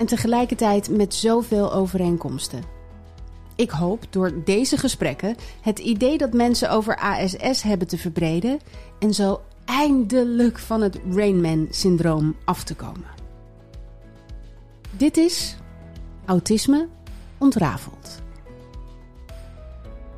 en tegelijkertijd met zoveel overeenkomsten. Ik hoop door deze gesprekken het idee dat mensen over ASS hebben te verbreden en zo eindelijk van het Rainman-syndroom af te komen. Dit is Autisme ontrafeld.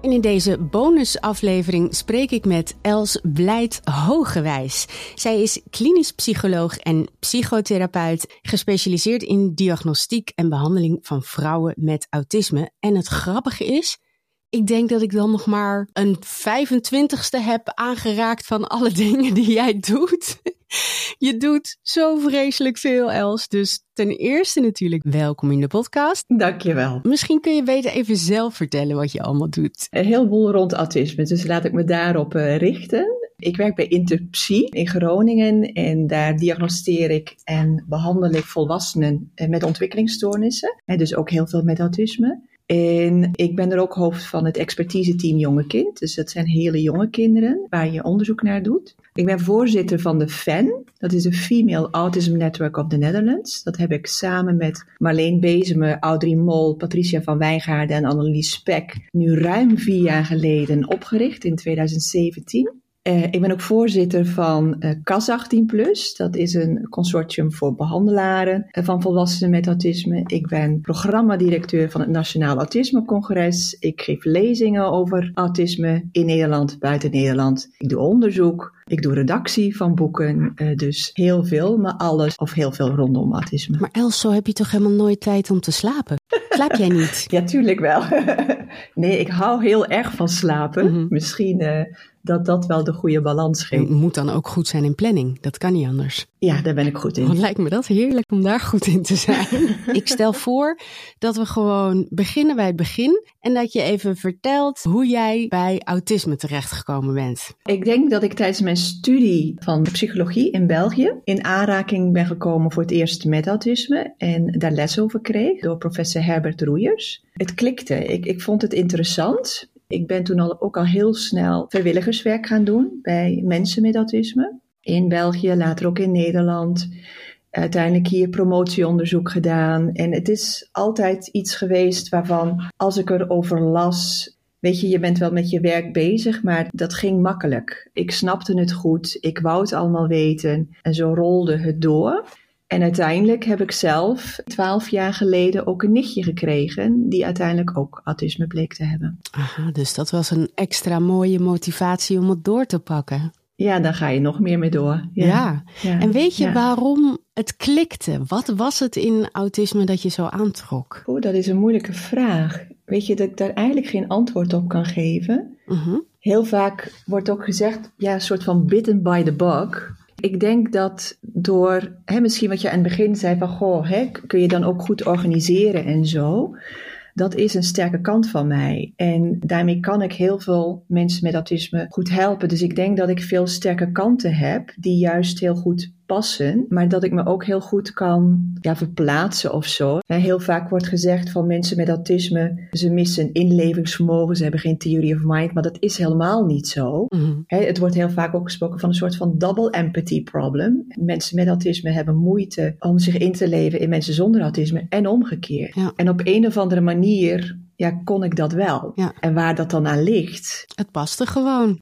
En in deze bonusaflevering spreek ik met Els Blijt Hogewijs. Zij is klinisch psycholoog en psychotherapeut, gespecialiseerd in diagnostiek en behandeling van vrouwen met autisme. En het grappige is, ik denk dat ik dan nog maar een 25ste heb aangeraakt van alle dingen die jij doet. Je doet zo vreselijk veel, Els. Dus ten eerste natuurlijk welkom in de podcast. Dankjewel. Misschien kun je beter even zelf vertellen wat je allemaal doet. Een heleboel rond autisme, dus laat ik me daarop uh, richten. Ik werk bij Interpsy in Groningen en daar diagnosteer ik en behandel ik volwassenen met ontwikkelingsstoornissen. En dus ook heel veel met autisme. En ik ben er ook hoofd van het expertise-team Jonge Kind. Dus dat zijn hele jonge kinderen waar je onderzoek naar doet. Ik ben voorzitter van de FEN. Dat is de Female Autism Network of the Netherlands. Dat heb ik samen met Marleen Bezemer, Audrey Mol, Patricia van Wijngaarden en Annelies Spek nu ruim vier jaar geleden opgericht in 2017. Uh, ik ben ook voorzitter van uh, CAS 18 Plus. Dat is een consortium voor behandelaren uh, van volwassenen met autisme. Ik ben programmadirecteur van het Nationaal Autisme Congres. Ik geef lezingen over autisme in Nederland, buiten Nederland. Ik doe onderzoek. Ik doe redactie van boeken. dus heel veel, maar alles of heel veel rondom autisme. Maar Els, zo heb je toch helemaal nooit tijd om te slapen? Slaap jij niet? ja, tuurlijk wel. nee, ik hou heel erg van slapen. Mm -hmm. Misschien dat dat wel de goede balans geeft. Het moet dan ook goed zijn in planning. Dat kan niet anders. Ja, daar ben ik goed in. Want lijkt me dat heerlijk om daar goed in te zijn. ik stel voor dat we gewoon beginnen bij het begin. En dat je even vertelt hoe jij bij autisme terechtgekomen bent. Ik denk dat ik tijdens mijn studie van psychologie in België in aanraking ben gekomen voor het eerst met autisme. En daar les over kreeg door professor Herbert Roeiers. Het klikte. Ik, ik vond het interessant. Ik ben toen al, ook al heel snel vrijwilligerswerk gaan doen bij mensen met autisme. In België, later ook in Nederland. Uiteindelijk hier promotieonderzoek gedaan. En het is altijd iets geweest waarvan, als ik erover las, Weet je, je bent wel met je werk bezig, maar dat ging makkelijk. Ik snapte het goed, ik wou het allemaal weten en zo rolde het door. En uiteindelijk heb ik zelf twaalf jaar geleden ook een nichtje gekregen, die uiteindelijk ook autisme bleek te hebben. Aha, dus dat was een extra mooie motivatie om het door te pakken. Ja, dan ga je nog meer mee door. Ja, ja. ja. en weet je ja. waarom het klikte? Wat was het in autisme dat je zo aantrok? Oeh, dat is een moeilijke vraag. Weet je dat ik daar eigenlijk geen antwoord op kan geven? Uh -huh. Heel vaak wordt ook gezegd, ja, een soort van bitten by the bug. Ik denk dat door, hè, misschien wat je aan het begin zei van, goh, hè, kun je dan ook goed organiseren en zo. Dat is een sterke kant van mij. En daarmee kan ik heel veel mensen met autisme goed helpen. Dus ik denk dat ik veel sterke kanten heb die juist heel goed passen, maar dat ik me ook heel goed kan ja, verplaatsen of zo. Heel vaak wordt gezegd van mensen met autisme, ze missen inlevingsvermogen, ze hebben geen theory of mind, maar dat is helemaal niet zo. Mm-hmm. Het wordt heel vaak ook gesproken van een soort van double empathy problem. Mensen met autisme hebben moeite om zich in te leven in mensen zonder autisme en omgekeerd. Ja. En op een of andere manier ja, kon ik dat wel. Ja. En waar dat dan aan ligt. Het paste gewoon.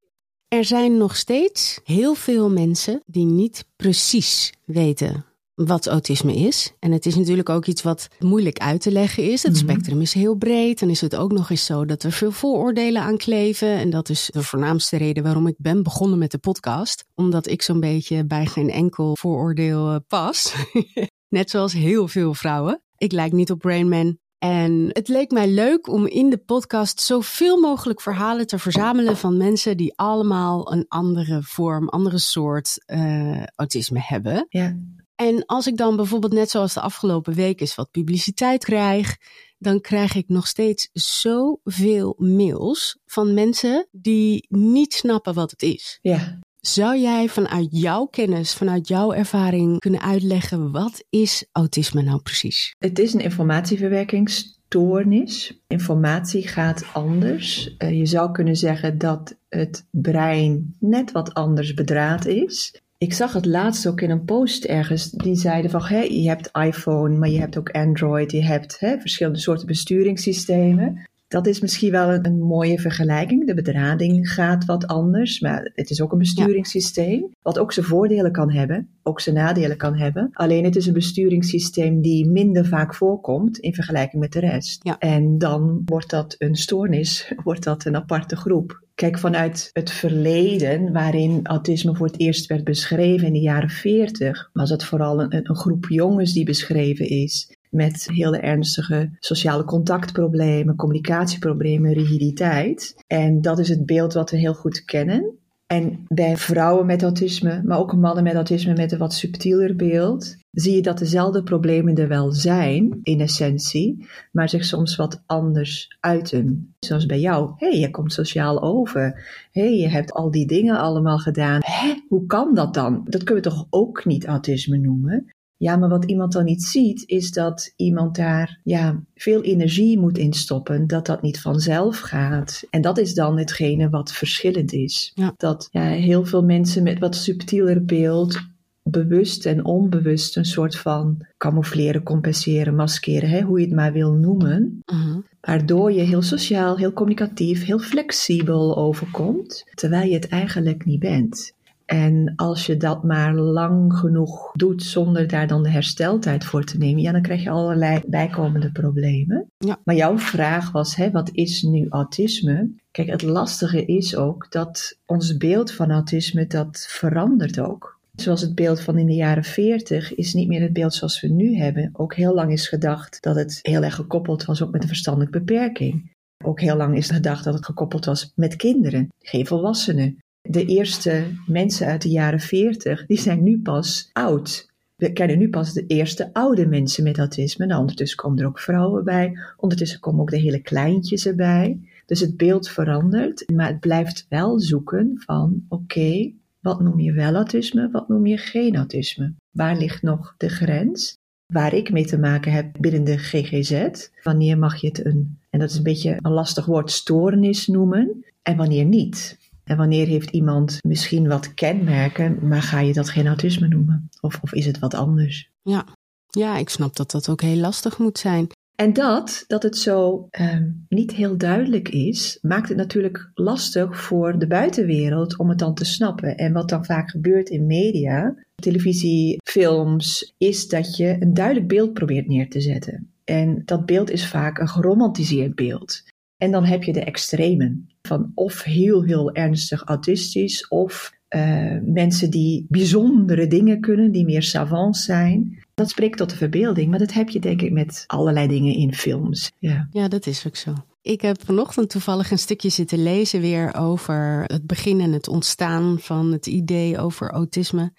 Er zijn nog steeds heel veel mensen die niet precies weten wat autisme is. En het is natuurlijk ook iets wat moeilijk uit te leggen is. Het Mhm. spectrum is heel breed. Dan is het ook nog eens zo dat er veel vooroordelen aan kleven. En dat is de voornaamste reden waarom ik ben begonnen met de podcast. Omdat ik zo'n beetje bij geen enkel vooroordeel eh, pas. Net zoals heel veel vrouwen. Ik lijk niet op Brain Man. En het leek mij leuk om in de podcast zoveel mogelijk verhalen te verzamelen van mensen die allemaal een andere vorm, andere soort eh, autisme hebben. Ja. En als ik dan bijvoorbeeld net zoals de afgelopen week eens wat publiciteit krijg, dan krijg ik nog steeds zoveel mails van mensen die niet snappen wat het is. Ja. Zou jij vanuit jouw kennis, vanuit jouw ervaring kunnen uitleggen wat is autisme nou precies? Het is een informatieverwerkingsstoornis. Informatie gaat anders. Eh, je zou kunnen zeggen dat het brein net wat anders bedraad is. Ik zag het laatst ook in een post ergens. Die zeiden van, hé, je hebt iPhone, maar je hebt ook Android. Je hebt hè, verschillende soorten besturingssystemen. Dat is misschien wel een, een mooie vergelijking. De bedrading gaat wat anders, maar het is ook een besturingssysteem. Wat ook zijn voordelen kan hebben, ook zijn nadelen kan hebben. Alleen het is een besturingssysteem die minder vaak voorkomt in vergelijking met de rest. Ja. En dan wordt dat een stoornis, wordt dat een aparte groep. Kijk, vanuit het verleden, waarin autisme voor het eerst werd beschreven in de jaren 40, was het vooral een, een groep jongens die beschreven is. Met hele ernstige sociale contactproblemen, communicatieproblemen, rigiditeit. En dat is het beeld wat we heel goed kennen. En bij vrouwen met autisme, maar ook mannen met autisme met een wat subtieler beeld, zie je dat dezelfde problemen er wel zijn, in essentie, maar zich soms wat anders uiten. Zoals bij jou. Hé, hey, je komt sociaal over. Hé, hey, je hebt al die dingen allemaal gedaan. Hé, hoe kan dat dan? Dat kunnen we toch ook niet autisme noemen? Ja, maar wat iemand dan niet ziet, is dat iemand daar ja, veel energie moet instoppen, dat dat niet vanzelf gaat. En dat is dan hetgene wat verschillend is. Ja. Dat ja, heel veel mensen met wat subtieler beeld bewust en onbewust een soort van camoufleren, compenseren, maskeren, hè, hoe je het maar wil noemen. Mhm. Waardoor je heel sociaal, heel communicatief, heel flexibel overkomt, terwijl je het eigenlijk niet bent. En als je dat maar lang genoeg doet zonder daar dan de hersteltijd voor te nemen, ja, dan krijg je allerlei bijkomende problemen. Ja. Maar jouw vraag was, hè, wat is nu autisme? Kijk, het lastige is ook dat ons beeld van autisme, dat verandert ook. Zoals het beeld van in de jaren 40 is niet meer het beeld zoals we nu hebben. Ook heel lang is gedacht dat het heel erg gekoppeld was ook met een verstandelijke beperking. Ook heel lang is gedacht dat het gekoppeld was met kinderen, geen volwassenen. De eerste mensen uit de jaren 40, die zijn nu pas oud. We kennen nu pas de eerste oude mensen met autisme. Nou, ondertussen komen er ook vrouwen bij. Ondertussen komen ook de hele kleintjes erbij. Dus het beeld verandert, maar het blijft wel zoeken van oké, wat noem je wel autisme, wat noem je geen autisme? Waar ligt nog de grens? Waar ik mee te maken heb binnen de GGZ, wanneer mag je het een, en dat is een beetje een lastig woord, stoornis noemen en wanneer niet? En wanneer heeft iemand misschien wat kenmerken, maar ga je dat geen autisme noemen? Of, of is het wat anders? Ja. ja, ik snap dat dat ook heel lastig moet zijn. En dat, dat het zo ehm, niet heel duidelijk is, maakt het natuurlijk lastig voor de buitenwereld om het dan te snappen. En wat dan vaak gebeurt in media, televisie, films, is dat je een duidelijk beeld probeert neer te zetten. En dat beeld is vaak een geromantiseerd beeld. En dan heb je de extremen van of heel, heel ernstig autistisch, of uh, mensen die bijzondere dingen kunnen, die meer savant zijn. Dat spreekt tot de verbeelding, maar dat heb je denk ik met allerlei dingen in films. Ja, ja dat is ook zo. Ik heb vanochtend toevallig een stukje zitten lezen weer over het begin en het ontstaan van het idee over autisme.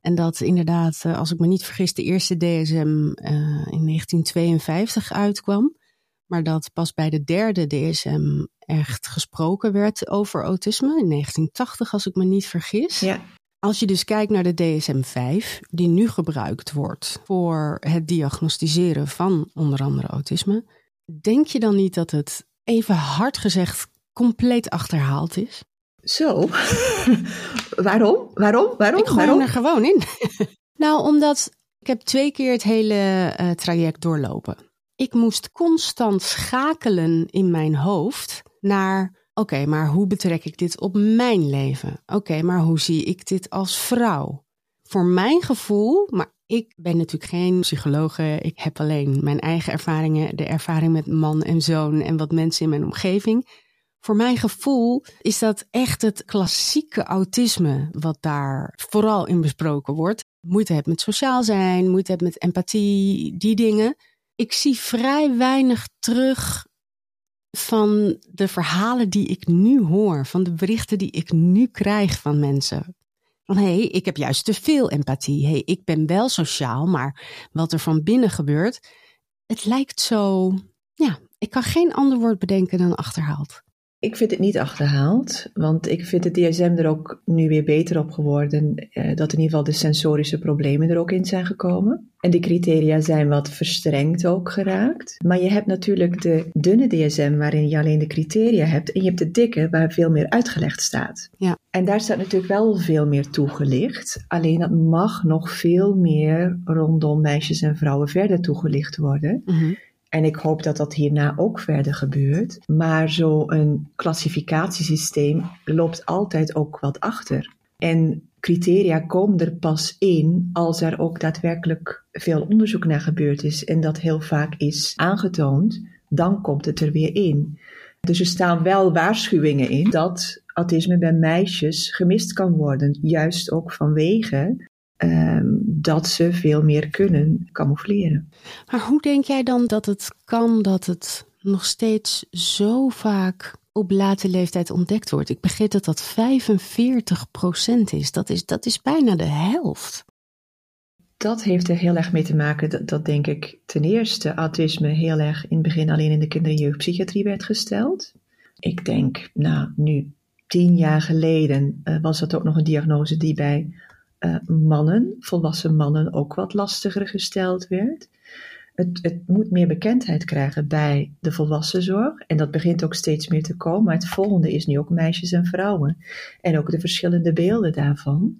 En dat inderdaad, als ik me niet vergis, de eerste DSM uh, in 1952 uitkwam. Maar dat pas bij de derde DSM echt gesproken werd over autisme in 1980, als ik me niet vergis. Ja. Als je dus kijkt naar de DSM-5, die nu gebruikt wordt voor het diagnosticeren van onder andere autisme, denk je dan niet dat het even hard gezegd compleet achterhaald is? Zo, waarom? Waarom? Waarom? Ik gooi waarom? er gewoon in. nou, omdat ik heb twee keer het hele uh, traject doorlopen. Ik moest constant schakelen in mijn hoofd naar Oké, maar hoe betrek ik dit op mijn leven? Oké, maar hoe zie ik dit als vrouw? Voor mijn gevoel, maar Ik ben natuurlijk geen psychologe. Ik heb alleen mijn eigen ervaringen, de ervaring met man en zoon en wat mensen in mijn omgeving. Voor mijn gevoel is dat echt het klassieke autisme wat daar vooral in besproken wordt. Moeite hebt met sociaal zijn, moeite hebt met empathie, die dingen. Ik zie vrij weinig terug van de verhalen die ik nu hoor, van de berichten die ik nu krijg van mensen. Van hé, hey, ik heb juist te veel empathie. hey, ik ben wel sociaal, maar wat er van binnen gebeurt, het lijkt zo. Ja, ik kan geen ander woord bedenken dan achterhaald. Ik vind het niet achterhaald, want ik vind het DSM er ook nu weer beter op geworden. Eh, dat in ieder geval de sensorische problemen er ook in zijn gekomen. En de criteria zijn wat verstrengd ook geraakt. Maar je hebt natuurlijk de dunne DSM waarin je alleen de criteria hebt. En je hebt de dikke waar veel meer uitgelegd staat. Ja. En daar staat natuurlijk wel veel meer toegelicht. Alleen dat mag nog veel meer rondom meisjes en vrouwen verder toegelicht worden. Mhm. En ik hoop dat dat hierna ook verder gebeurt. Maar zo'n klassificatiesysteem loopt altijd ook wat achter. En criteria komen er pas in als er ook daadwerkelijk veel onderzoek naar gebeurd is en dat heel vaak is aangetoond, dan komt het er weer in. Dus er staan wel waarschuwingen in dat autisme bij meisjes gemist kan worden, juist ook vanwege Ehm, dat ze veel meer kunnen camoufleren. Maar hoe denk jij dan dat het kan dat het nog steeds zo vaak op late leeftijd ontdekt wordt? Ik begreep dat dat 45% is. Dat is. Dat is bijna de helft. Dat heeft er heel erg mee te maken dat, dat denk ik ten eerste autisme heel erg in het begin alleen in de kinder- en jeugdpsychiatrie werd gesteld. Ik denk, nou nu tien jaar geleden uh, was dat ook nog een diagnose die bij uh, mannen, volwassen mannen, ook wat lastiger gesteld werd. Het, het, moet meer bekendheid krijgen bij de volwassenzorg. En dat begint ook steeds meer te komen. Maar het volgende is nu ook meisjes en vrouwen. En ook de verschillende beelden daarvan.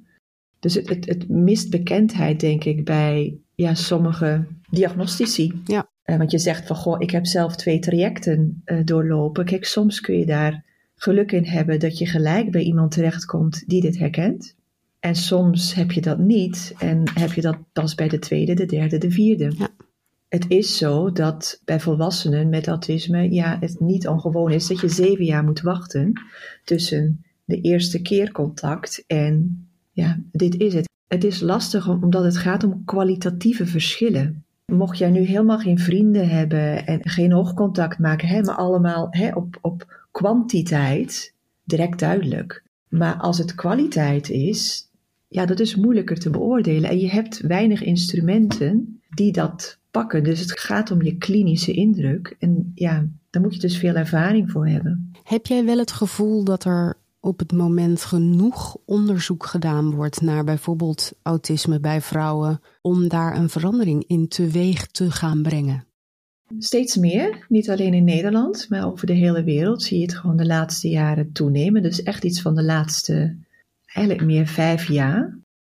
Dus het, het, het mist bekendheid, denk ik, bij ja, sommige diagnostici. Ja. Uh, want je zegt van, goh, ik heb zelf twee trajecten uh, doorlopen. Kijk, soms kun je daar geluk in hebben dat je gelijk bij iemand terechtkomt die dit herkent. En soms heb je dat niet en heb je dat pas bij de tweede, de derde, de vierde. Ja. Het is zo dat bij volwassenen met autisme ja, het niet ongewoon is dat je zeven jaar moet wachten tussen de eerste keer contact en ja, dit is het. Het is lastig omdat het gaat om kwalitatieve verschillen. Mocht jij nu helemaal geen vrienden hebben en geen oogcontact maken, hè, maar allemaal hè, op, op kwantiteit, direct duidelijk. Maar als het kwaliteit is, ja, dat is moeilijker te beoordelen. En je hebt weinig instrumenten die dat pakken. Dus het gaat om je klinische indruk. En ja, daar moet je dus veel ervaring voor hebben. Heb jij wel het gevoel dat er op het moment genoeg onderzoek gedaan wordt naar bijvoorbeeld autisme bij vrouwen om daar een verandering in teweeg te gaan brengen? Steeds meer, niet alleen in Nederland, maar over de hele wereld zie je het gewoon de laatste jaren toenemen. Dus echt iets van de laatste eigenlijk meer vijf jaar.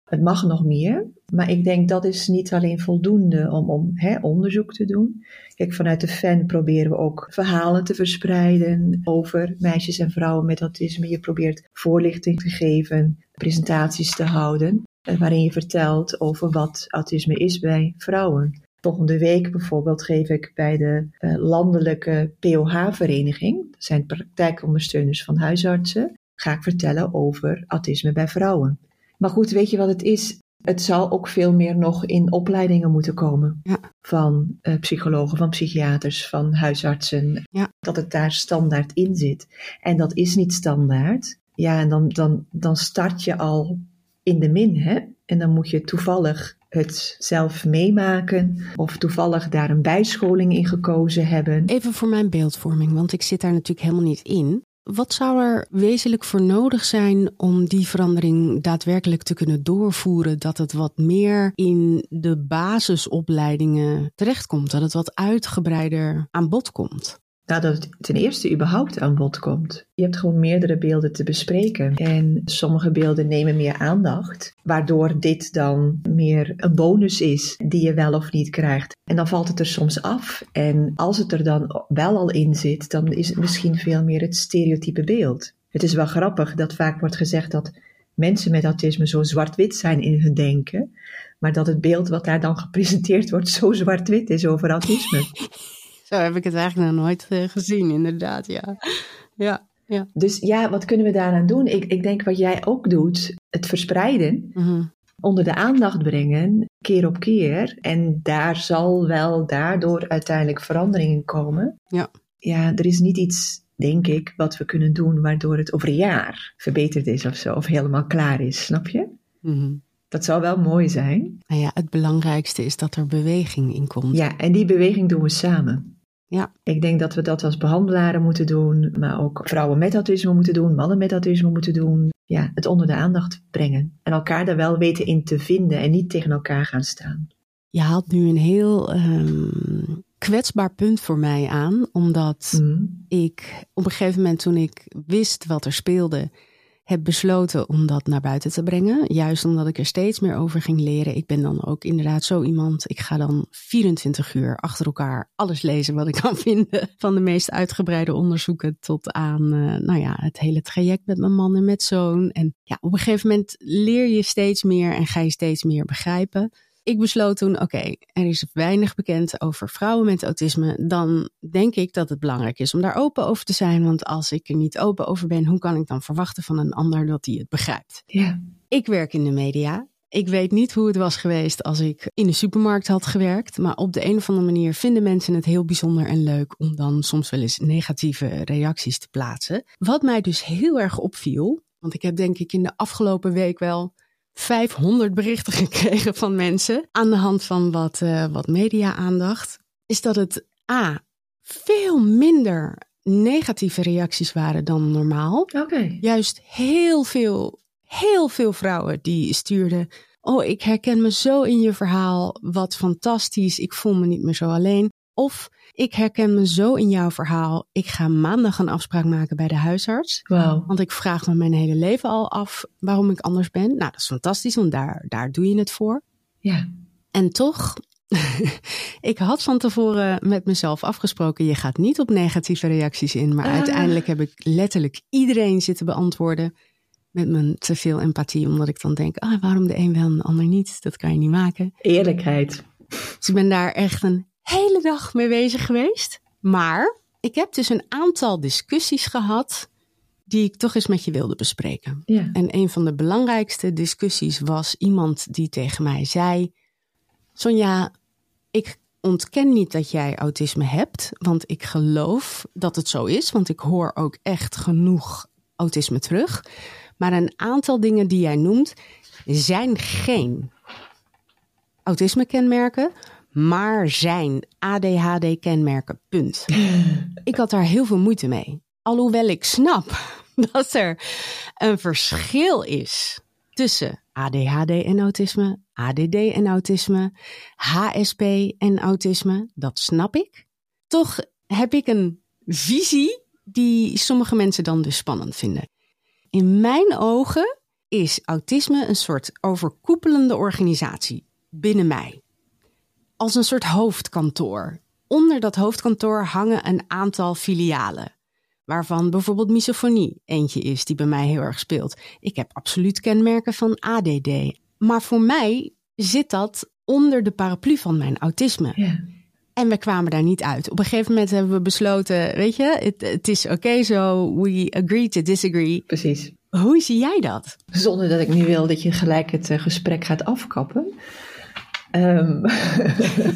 Het mag nog meer, maar ik denk dat is niet alleen voldoende om, om hè, onderzoek te doen. Kijk, vanuit de FAN proberen we ook verhalen te verspreiden over meisjes en vrouwen met autisme. Je probeert voorlichting te geven, presentaties te houden, eh, waarin je vertelt over wat autisme is bij vrouwen. Volgende week bijvoorbeeld geef ik bij de uh, landelijke POH-vereniging, dat zijn praktijkondersteuners van huisartsen, ga ik vertellen over autisme bij vrouwen. Maar goed, weet je wat het is? Het zal ook veel meer nog in opleidingen moeten komen. Ja. Van uh, psychologen, van psychiaters, van huisartsen. Ja. Dat het daar standaard in zit. En dat is niet standaard. Ja, en dan, dan, dan start je al in de min, hè? En dan moet je toevallig het zelf meemaken of toevallig daar een bijscholing in gekozen hebben. Even voor mijn beeldvorming, want ik zit daar natuurlijk helemaal niet in. Wat zou er wezenlijk voor nodig zijn om die verandering daadwerkelijk te kunnen doorvoeren? Dat het wat meer in de basisopleidingen terechtkomt, dat het wat uitgebreider aan bod komt? Nou, dat het ten eerste überhaupt aan bod komt. Je hebt gewoon meerdere beelden te bespreken. En sommige beelden nemen meer aandacht, waardoor dit dan meer een bonus is die je wel of niet krijgt. En dan valt het er soms af. En als het er dan wel al in zit, dan is het misschien veel meer het stereotype beeld. Het is wel grappig dat vaak wordt gezegd dat mensen met autisme zo zwart-wit zijn in hun denken. Maar dat het beeld wat daar dan gepresenteerd wordt zo zwart-wit is over autisme. Zo heb ik het eigenlijk nog nooit eh, gezien, inderdaad, ja. Ja, ja. Dus ja, wat kunnen we daaraan doen? Ik, ik denk wat jij ook doet, het verspreiden, Mhm. onder de aandacht brengen, keer op keer. En daar zal wel daardoor uiteindelijk verandering in komen. Ja. Ja, er is niet iets, denk ik, wat we kunnen doen waardoor het over een jaar verbeterd is of zo. Of helemaal klaar is, snap je? Mhm. Dat zou wel mooi zijn. Nou ja, het belangrijkste is dat er beweging in komt. Ja, en die beweging doen we samen. Ja. Ik denk dat we dat als behandelaren moeten doen, maar ook vrouwen met autisme moeten doen, mannen met autisme moeten doen. Ja, het onder de aandacht brengen. En elkaar daar wel weten in te vinden en niet tegen elkaar gaan staan. Je haalt nu een heel ehm, kwetsbaar punt voor mij aan, omdat Mm. ik op een gegeven moment toen ik wist wat er speelde, heb besloten om dat naar buiten te brengen. Juist omdat ik er steeds meer over ging leren. Ik ben dan ook inderdaad zo iemand. Ik ga dan 24 uur achter elkaar alles lezen wat ik kan vinden. Van de meest uitgebreide onderzoeken tot aan eh, nou ja, het hele traject met mijn man en met zoon. En ja, op een gegeven moment leer je steeds meer en ga je steeds meer begrijpen. Ik besloot toen, oké, er is weinig bekend over vrouwen met autisme. Dan denk ik dat het belangrijk is om daar open over te zijn. Want als ik er niet open over ben, hoe kan ik dan verwachten van een ander dat hij het begrijpt? Ja. Ik werk in de media. Ik weet niet hoe het was geweest als ik in de supermarkt had gewerkt. Maar op de een of andere manier vinden mensen het heel bijzonder en leuk om dan soms wel eens negatieve reacties te plaatsen. Wat mij dus heel erg opviel, want ik heb denk ik in de afgelopen week wel 500 berichten gekregen van mensen aan de hand van wat, eh, wat media-aandacht, is dat het A. veel minder negatieve reacties waren dan normaal. Oké. Juist heel veel, heel veel vrouwen die stuurden. Oh, ik herken me zo in je verhaal. Wat fantastisch. Ik voel me niet meer zo alleen. Of ik herken me zo in jouw verhaal. Ik ga maandag een afspraak maken bij de huisarts. Wauw. Want ik vraag me mijn hele leven al af waarom ik anders ben. Nou, dat is fantastisch, want daar, daar doe je het voor. Ja. En toch, ik had van tevoren met mezelf afgesproken: je gaat niet op negatieve reacties in. Maar Ah. uiteindelijk heb ik letterlijk iedereen zitten beantwoorden. Met mijn te veel empathie, omdat ik dan denk: ah, waarom de een wel en de ander niet? Dat kan je niet maken. Eerlijkheid. Dus ik ben daar echt een hele dag mee bezig geweest. Maar ik heb dus een aantal discussies gehad. die ik toch eens met je wilde bespreken. Ja. En een van de belangrijkste discussies was iemand die tegen mij zei: Sonja, ik ontken niet dat jij autisme hebt, want ik geloof dat het zo is, want ik hoor ook echt genoeg autisme terug. Maar een aantal dingen die jij noemt zijn geen autisme-kenmerken, maar zijn ADHD-kenmerken. Punt. ik had daar heel veel moeite mee. Alhoewel ik snap dat er een verschil is tussen ADHD en autisme, ADD en autisme, HSP en autisme. Dat snap ik. Toch heb ik een visie die sommige mensen dan dus spannend vinden. In mijn ogen is autisme een soort overkoepelende organisatie binnen mij. Als een soort hoofdkantoor. Onder dat hoofdkantoor hangen een aantal filialen. Waarvan bijvoorbeeld misofonie eentje is die bij mij heel erg speelt. Ik heb absoluut kenmerken van ADD. Maar voor mij zit dat onder de paraplu van mijn autisme. Ja. En we kwamen daar niet uit. Op een gegeven moment hebben we besloten, weet je, het, het is oké zo, we agree to disagree. Precies. Hoe zie jij dat? Zonder dat ik nu wil dat je gelijk het eh, gesprek gaat afkappen. Ehm,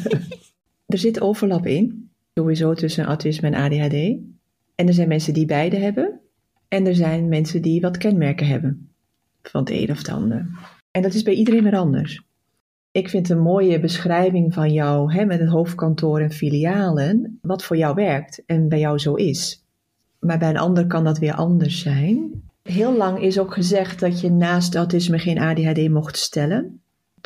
er zit overlap in, sowieso tussen autisme en ADHD. En er zijn mensen die beide hebben. En er zijn mensen die wat kenmerken hebben. Van het een of het ander. En dat is bij iedereen weer anders. Ik vind een mooie beschrijving van jou hè, met het hoofdkantoor en filialen. Wat voor jou werkt en bij jou zo is. Maar bij een ander kan dat weer anders zijn. Heel lang is ook gezegd dat je naast autisme geen ADHD mocht stellen.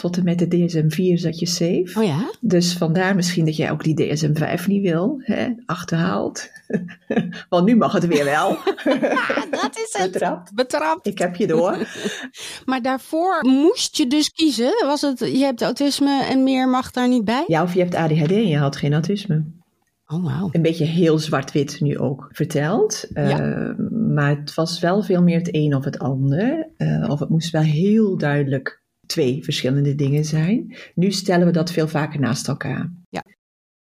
Tot en met de DSM-4 zat je safe. Oh ja? Dus vandaar misschien dat jij ook die DSM-5 niet wil, hè? achterhaalt. Want nu mag het weer wel. dat is Betrapt. Betrapt. Ik heb je door. Maar daarvoor moest je dus kiezen. Was het, je hebt autisme en meer mag daar niet bij? Ja, of je hebt ADHD en je had geen autisme. Oh, wauw. Een beetje heel zwart-wit nu ook verteld. Ja. Uh, maar het was wel veel meer het een of het ander. Uh, of het moest wel heel duidelijk twee verschillende dingen zijn. Nu stellen we dat veel vaker naast elkaar. Ja.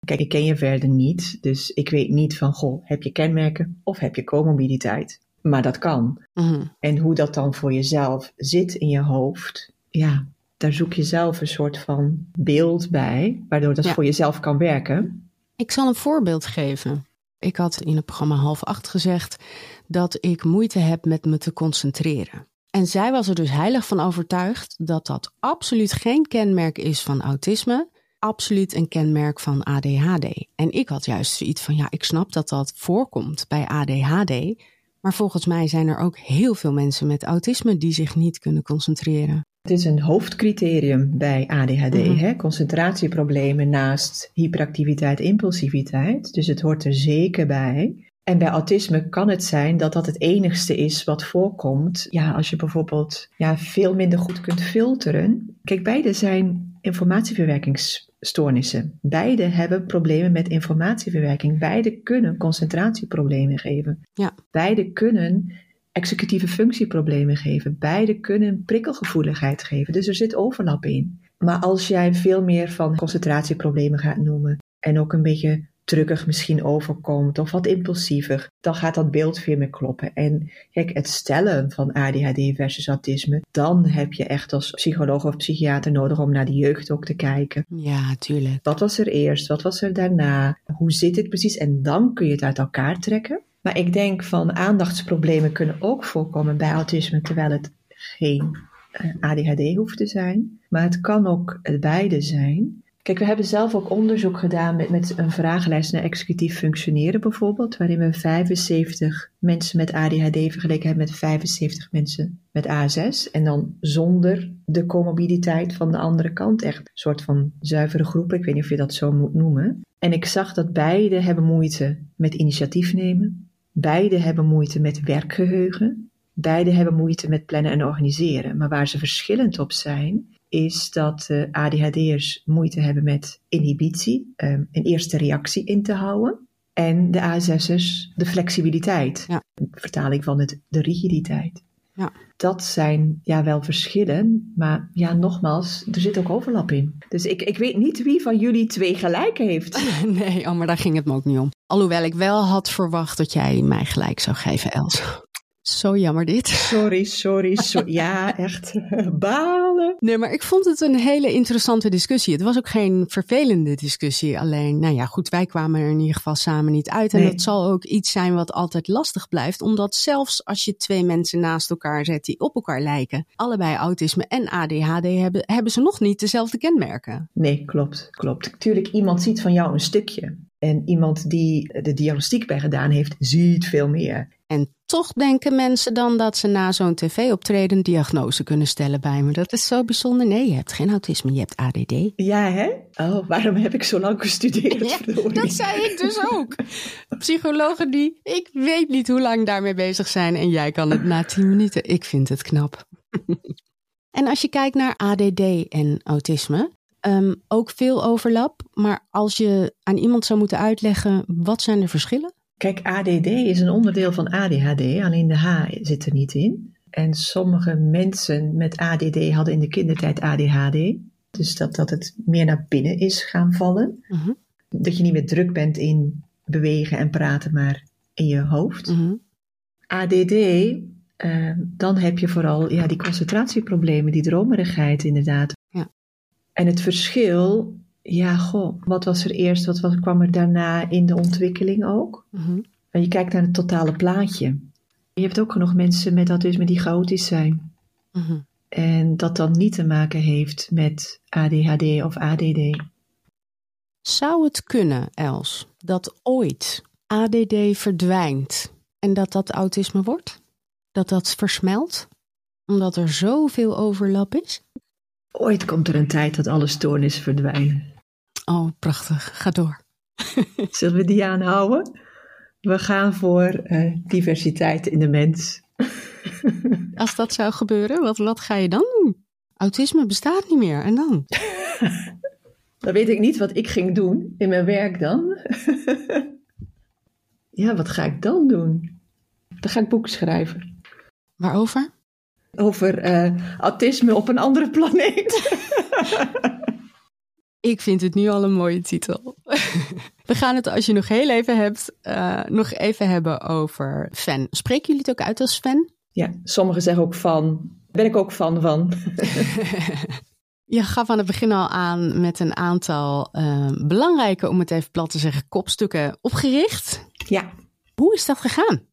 Kijk, ik ken je verder niet, dus ik weet niet van, goh, heb je kenmerken of heb je comorbiditeit? Maar dat kan. Mhm. En hoe dat dan voor jezelf zit in je hoofd, ja, daar zoek je zelf een soort van beeld bij, waardoor dat Ja. voor jezelf kan werken. Ik zal een voorbeeld geven. Ik had in het programma half acht gezegd dat ik moeite heb met me te concentreren. En zij was er dus heilig van overtuigd dat dat absoluut geen kenmerk is van autisme, absoluut een kenmerk van ADHD. En ik had juist zoiets van, ja, ik snap dat dat voorkomt bij ADHD, maar volgens mij zijn er ook heel veel mensen met autisme die zich niet kunnen concentreren. Het is een hoofdcriterium bij ADHD, Mhm. hè? concentratieproblemen naast hyperactiviteit, impulsiviteit. Dus het hoort er zeker bij. En bij autisme kan het zijn dat dat het enigste is wat voorkomt. Ja, als je bijvoorbeeld ja, veel minder goed kunt filteren. Kijk, beide zijn informatieverwerkingsstoornissen. Beide hebben problemen met informatieverwerking. Beide kunnen concentratieproblemen geven. Ja. Beide kunnen executieve functieproblemen geven. Beide kunnen prikkelgevoeligheid geven. Dus er zit overlap in. Maar als jij veel meer van concentratieproblemen gaat noemen en ook een beetje drukkig misschien overkomt of wat impulsiever, dan gaat dat beeld veel meer kloppen. En kijk, het stellen van ADHD versus autisme, dan heb je echt als psycholoog of psychiater nodig om naar de jeugd ook te kijken. Ja, tuurlijk. Wat was er eerst? Wat was er daarna? Hoe zit het precies? En dan kun je het uit elkaar trekken. Maar ik denk van aandachtsproblemen kunnen ook voorkomen bij autisme, terwijl het geen eh, ADHD hoeft te zijn. Maar het kan ook het beide zijn. We hebben zelf ook onderzoek gedaan met, met een vragenlijst naar executief functioneren bijvoorbeeld, waarin we 75 mensen met ADHD vergeleken hebben met 75 mensen met ASS. En dan zonder de comorbiditeit van de andere kant. Echt een soort van zuivere groep. Ik weet niet of je dat zo moet noemen. En ik zag dat beide hebben moeite met initiatief nemen. Beide hebben moeite met werkgeheugen. Beide hebben moeite met plannen en organiseren. Maar waar ze verschillend op zijn, is dat de ADHD'ers moeite hebben met inhibitie, um, een eerste reactie in te houden. En de ASS'ers de flexibiliteit. Ja. Vertaling van het de rigiditeit. Ja. Dat zijn ja wel verschillen, maar ja, nogmaals, er zit ook overlap in. Dus ik, ik weet niet wie van jullie twee gelijk heeft. Nee, oh, maar daar ging het me ook niet om. Alhoewel ik wel had verwacht dat jij mij gelijk zou geven, Els. Zo jammer dit. Sorry, sorry, sorry. Ja, echt balen. Nee, maar ik vond het een hele interessante discussie. Het was ook geen vervelende discussie. Alleen, nou ja, goed, wij kwamen er in ieder geval samen niet uit. En Nee. dat zal ook iets zijn wat altijd lastig blijft. Omdat zelfs als je twee mensen naast elkaar zet die op elkaar lijken, allebei autisme en ADHD hebben, hebben ze nog niet dezelfde kenmerken. Nee, klopt, klopt. Tuurlijk, iemand ziet van jou een stukje. En iemand die de diagnostiek bij gedaan heeft, ziet veel meer. En toch denken mensen dan dat ze na zo'n tv-optreden een diagnose kunnen stellen bij me. Dat is zo bijzonder. Nee, je hebt geen autisme, je hebt ADD. Ja, hè? Oh, waarom heb ik zo lang gestudeerd? Ja, dat zei ik dus ook. Psychologen die, ik weet niet hoe lang daarmee bezig zijn en jij kan het na tien minuten. Ik vind het knap. en als je kijkt naar ADD en autisme, ehm, ook veel overlap. Maar als je aan iemand zou moeten uitleggen, wat zijn de verschillen? Kijk, ADD is een onderdeel van ADHD, alleen de H zit er niet in. En sommige mensen met ADD hadden in de kindertijd ADHD. Dus dat, dat het meer naar binnen is gaan vallen. Mhm, Dat je niet meer druk bent in bewegen en praten, maar in je hoofd. mhm. ADD, eh, dan heb je vooral ja, die concentratieproblemen, die dromerigheid inderdaad. Ja. En het verschil, ja, goh, wat was er eerst, wat, wat kwam er daarna in de ontwikkeling ook? En je kijkt naar het totale plaatje. Je hebt ook genoeg mensen met autisme die chaotisch zijn. Mhm. En dat dan niet te maken heeft met ADHD of ADD. Zou het kunnen, Els, dat ooit ADD verdwijnt en dat dat autisme wordt? Dat dat versmelt? Omdat er zoveel overlap is? Ooit komt er een tijd dat alle stoornissen verdwijnen. Oh, prachtig. Ga door. Zullen we die aanhouden? We gaan voor eh, diversiteit in de mens. Als dat zou gebeuren, wat, wat ga je dan doen? Autisme bestaat niet meer. En dan? Dan weet ik niet wat ik ging doen in mijn werk dan. ja, wat ga ik dan doen? Dan ga ik boeken schrijven. Waarover? over uh, autisme op een andere planeet. Ik vind het nu al een mooie titel. We gaan het, als je nog heel even hebt, uh, nog even hebben over fan. Spreken jullie het ook uit als fan? Ja, sommigen zeggen ook van. Ben ik ook fan van. Je gaf aan het begin al aan met een aantal uh, belangrijke, om het even plat te zeggen, kopstukken opgericht. Ja. Hoe is dat gegaan?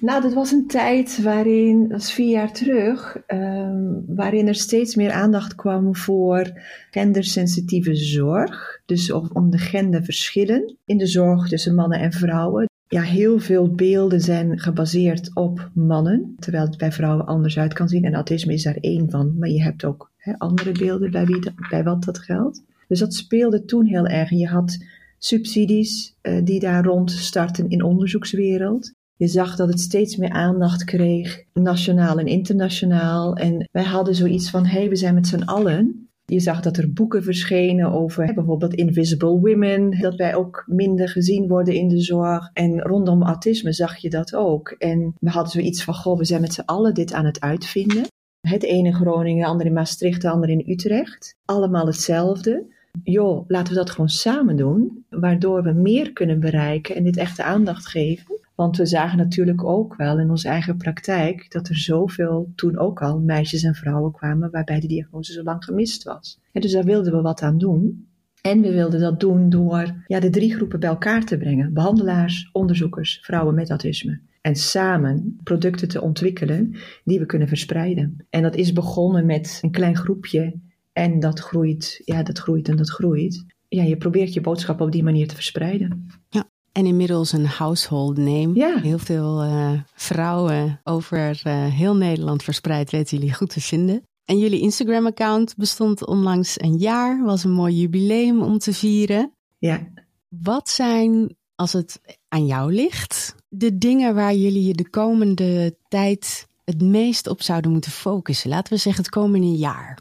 Nou, dat was een tijd waarin, dat is vier jaar terug, um, waarin er steeds meer aandacht kwam voor gendersensitieve zorg. Dus om, de genderverschillen in de zorg tussen mannen en vrouwen. Ja, heel veel beelden zijn gebaseerd op mannen, terwijl het bij vrouwen anders uit kan zien. En autisme is daar één van, maar je hebt ook andere beelden bij, wie bij wat dat geldt. Dus dat speelde toen heel erg. Je had subsidies uh, die daar rond starten in onderzoekswereld. Je zag dat het steeds meer aandacht kreeg, nationaal en internationaal. En wij hadden zoiets van: hé, hey, we zijn met z'n allen. Je zag dat er boeken verschenen over bijvoorbeeld Invisible Women, dat wij ook minder gezien worden in de zorg. En rondom autisme zag je dat ook. En we hadden zoiets van: goh, we zijn met z'n allen dit aan het uitvinden. Het ene in Groningen, de ander in Maastricht, de ander in Utrecht. Allemaal hetzelfde. Joh, laten we dat gewoon samen doen, waardoor we meer kunnen bereiken en dit echte aandacht geven. Want we zagen natuurlijk ook wel in onze eigen praktijk dat er zoveel toen ook al meisjes en vrouwen kwamen waarbij de diagnose zo lang gemist was. En dus daar wilden we wat aan doen. En we wilden dat doen door ja, de drie groepen bij elkaar te brengen: behandelaars, onderzoekers, vrouwen met autisme. En samen producten te ontwikkelen die we kunnen verspreiden. En dat is begonnen met een klein groepje en dat groeit, ja, dat groeit en dat groeit. Ja, je probeert je boodschap op die manier te verspreiden. Ja. En inmiddels een household name. Ja. Heel veel uh, vrouwen over uh, heel Nederland verspreid weten jullie goed te vinden. En jullie Instagram-account bestond onlangs een jaar. Was een mooi jubileum om te vieren. Ja. Wat zijn, als het aan jou ligt, de dingen waar jullie je de komende tijd het meest op zouden moeten focussen? Laten we zeggen het komende jaar.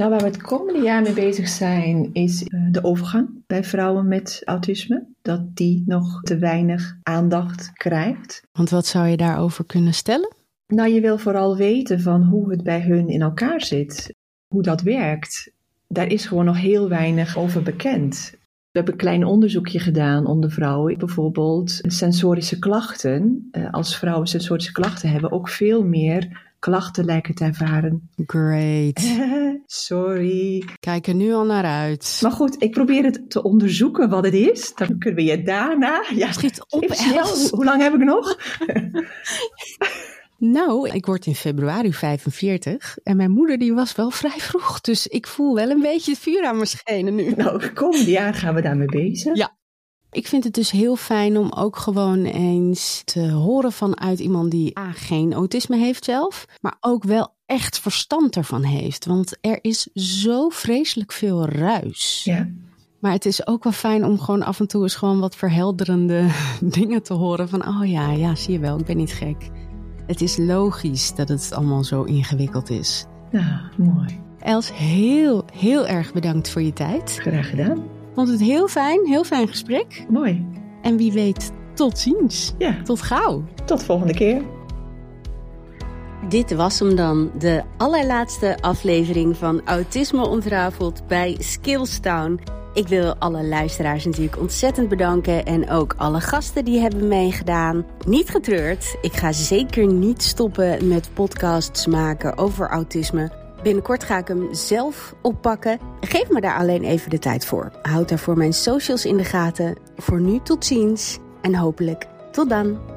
Nou, waar we het komende jaar mee bezig zijn, is eh, de overgang bij vrouwen met autisme. Dat die nog te weinig aandacht krijgt. Want wat zou je daarover kunnen stellen? Nou, je wil vooral weten van hoe het bij hun in elkaar zit. Hoe dat werkt. Daar is gewoon nog heel weinig over bekend. We hebben een klein onderzoekje gedaan onder vrouwen. Bijvoorbeeld sensorische klachten. Eh, als vrouwen sensorische klachten hebben, ook veel meer klachten lijken te ervaren. Great. Sorry. Kijk er nu al naar uit. Maar goed, ik probeer het te onderzoeken wat het is. Dan kunnen we je daarna... Ja, Schiet op, Els. Hoe lang heb ik nog? Nou, ik word in februari 45 en mijn moeder die was wel vrij vroeg. Dus ik voel wel een beetje het vuur aan mijn schenen nu. Nou, komende jaar gaan we daarmee bezig. Ja. Ik vind het dus heel fijn om ook gewoon eens te horen vanuit iemand die A, geen autisme heeft zelf, maar ook wel echt verstand ervan heeft. Want er is zo vreselijk veel ruis. Ja. Maar het is ook wel fijn om gewoon af en toe eens gewoon wat verhelderende dingen te horen. Van, oh ja, ja, zie je wel, ik ben niet gek. Het is logisch dat het allemaal zo ingewikkeld is. Ja, mooi. Els, heel, heel erg bedankt voor je tijd. Graag gedaan. Vond het heel fijn, heel fijn gesprek. Mooi. En wie weet, tot ziens. Ja. Tot gauw. Tot volgende keer. Dit was hem dan, de allerlaatste aflevering van Autisme Ontrafeld bij Skillstown. Ik wil alle luisteraars natuurlijk ontzettend bedanken en ook alle gasten die hebben meegedaan. Niet getreurd, ik ga zeker niet stoppen met podcasts maken over autisme. Binnenkort ga ik hem zelf oppakken. Geef me daar alleen even de tijd voor. Houd daarvoor mijn socials in de gaten. Voor nu tot ziens en hopelijk tot dan.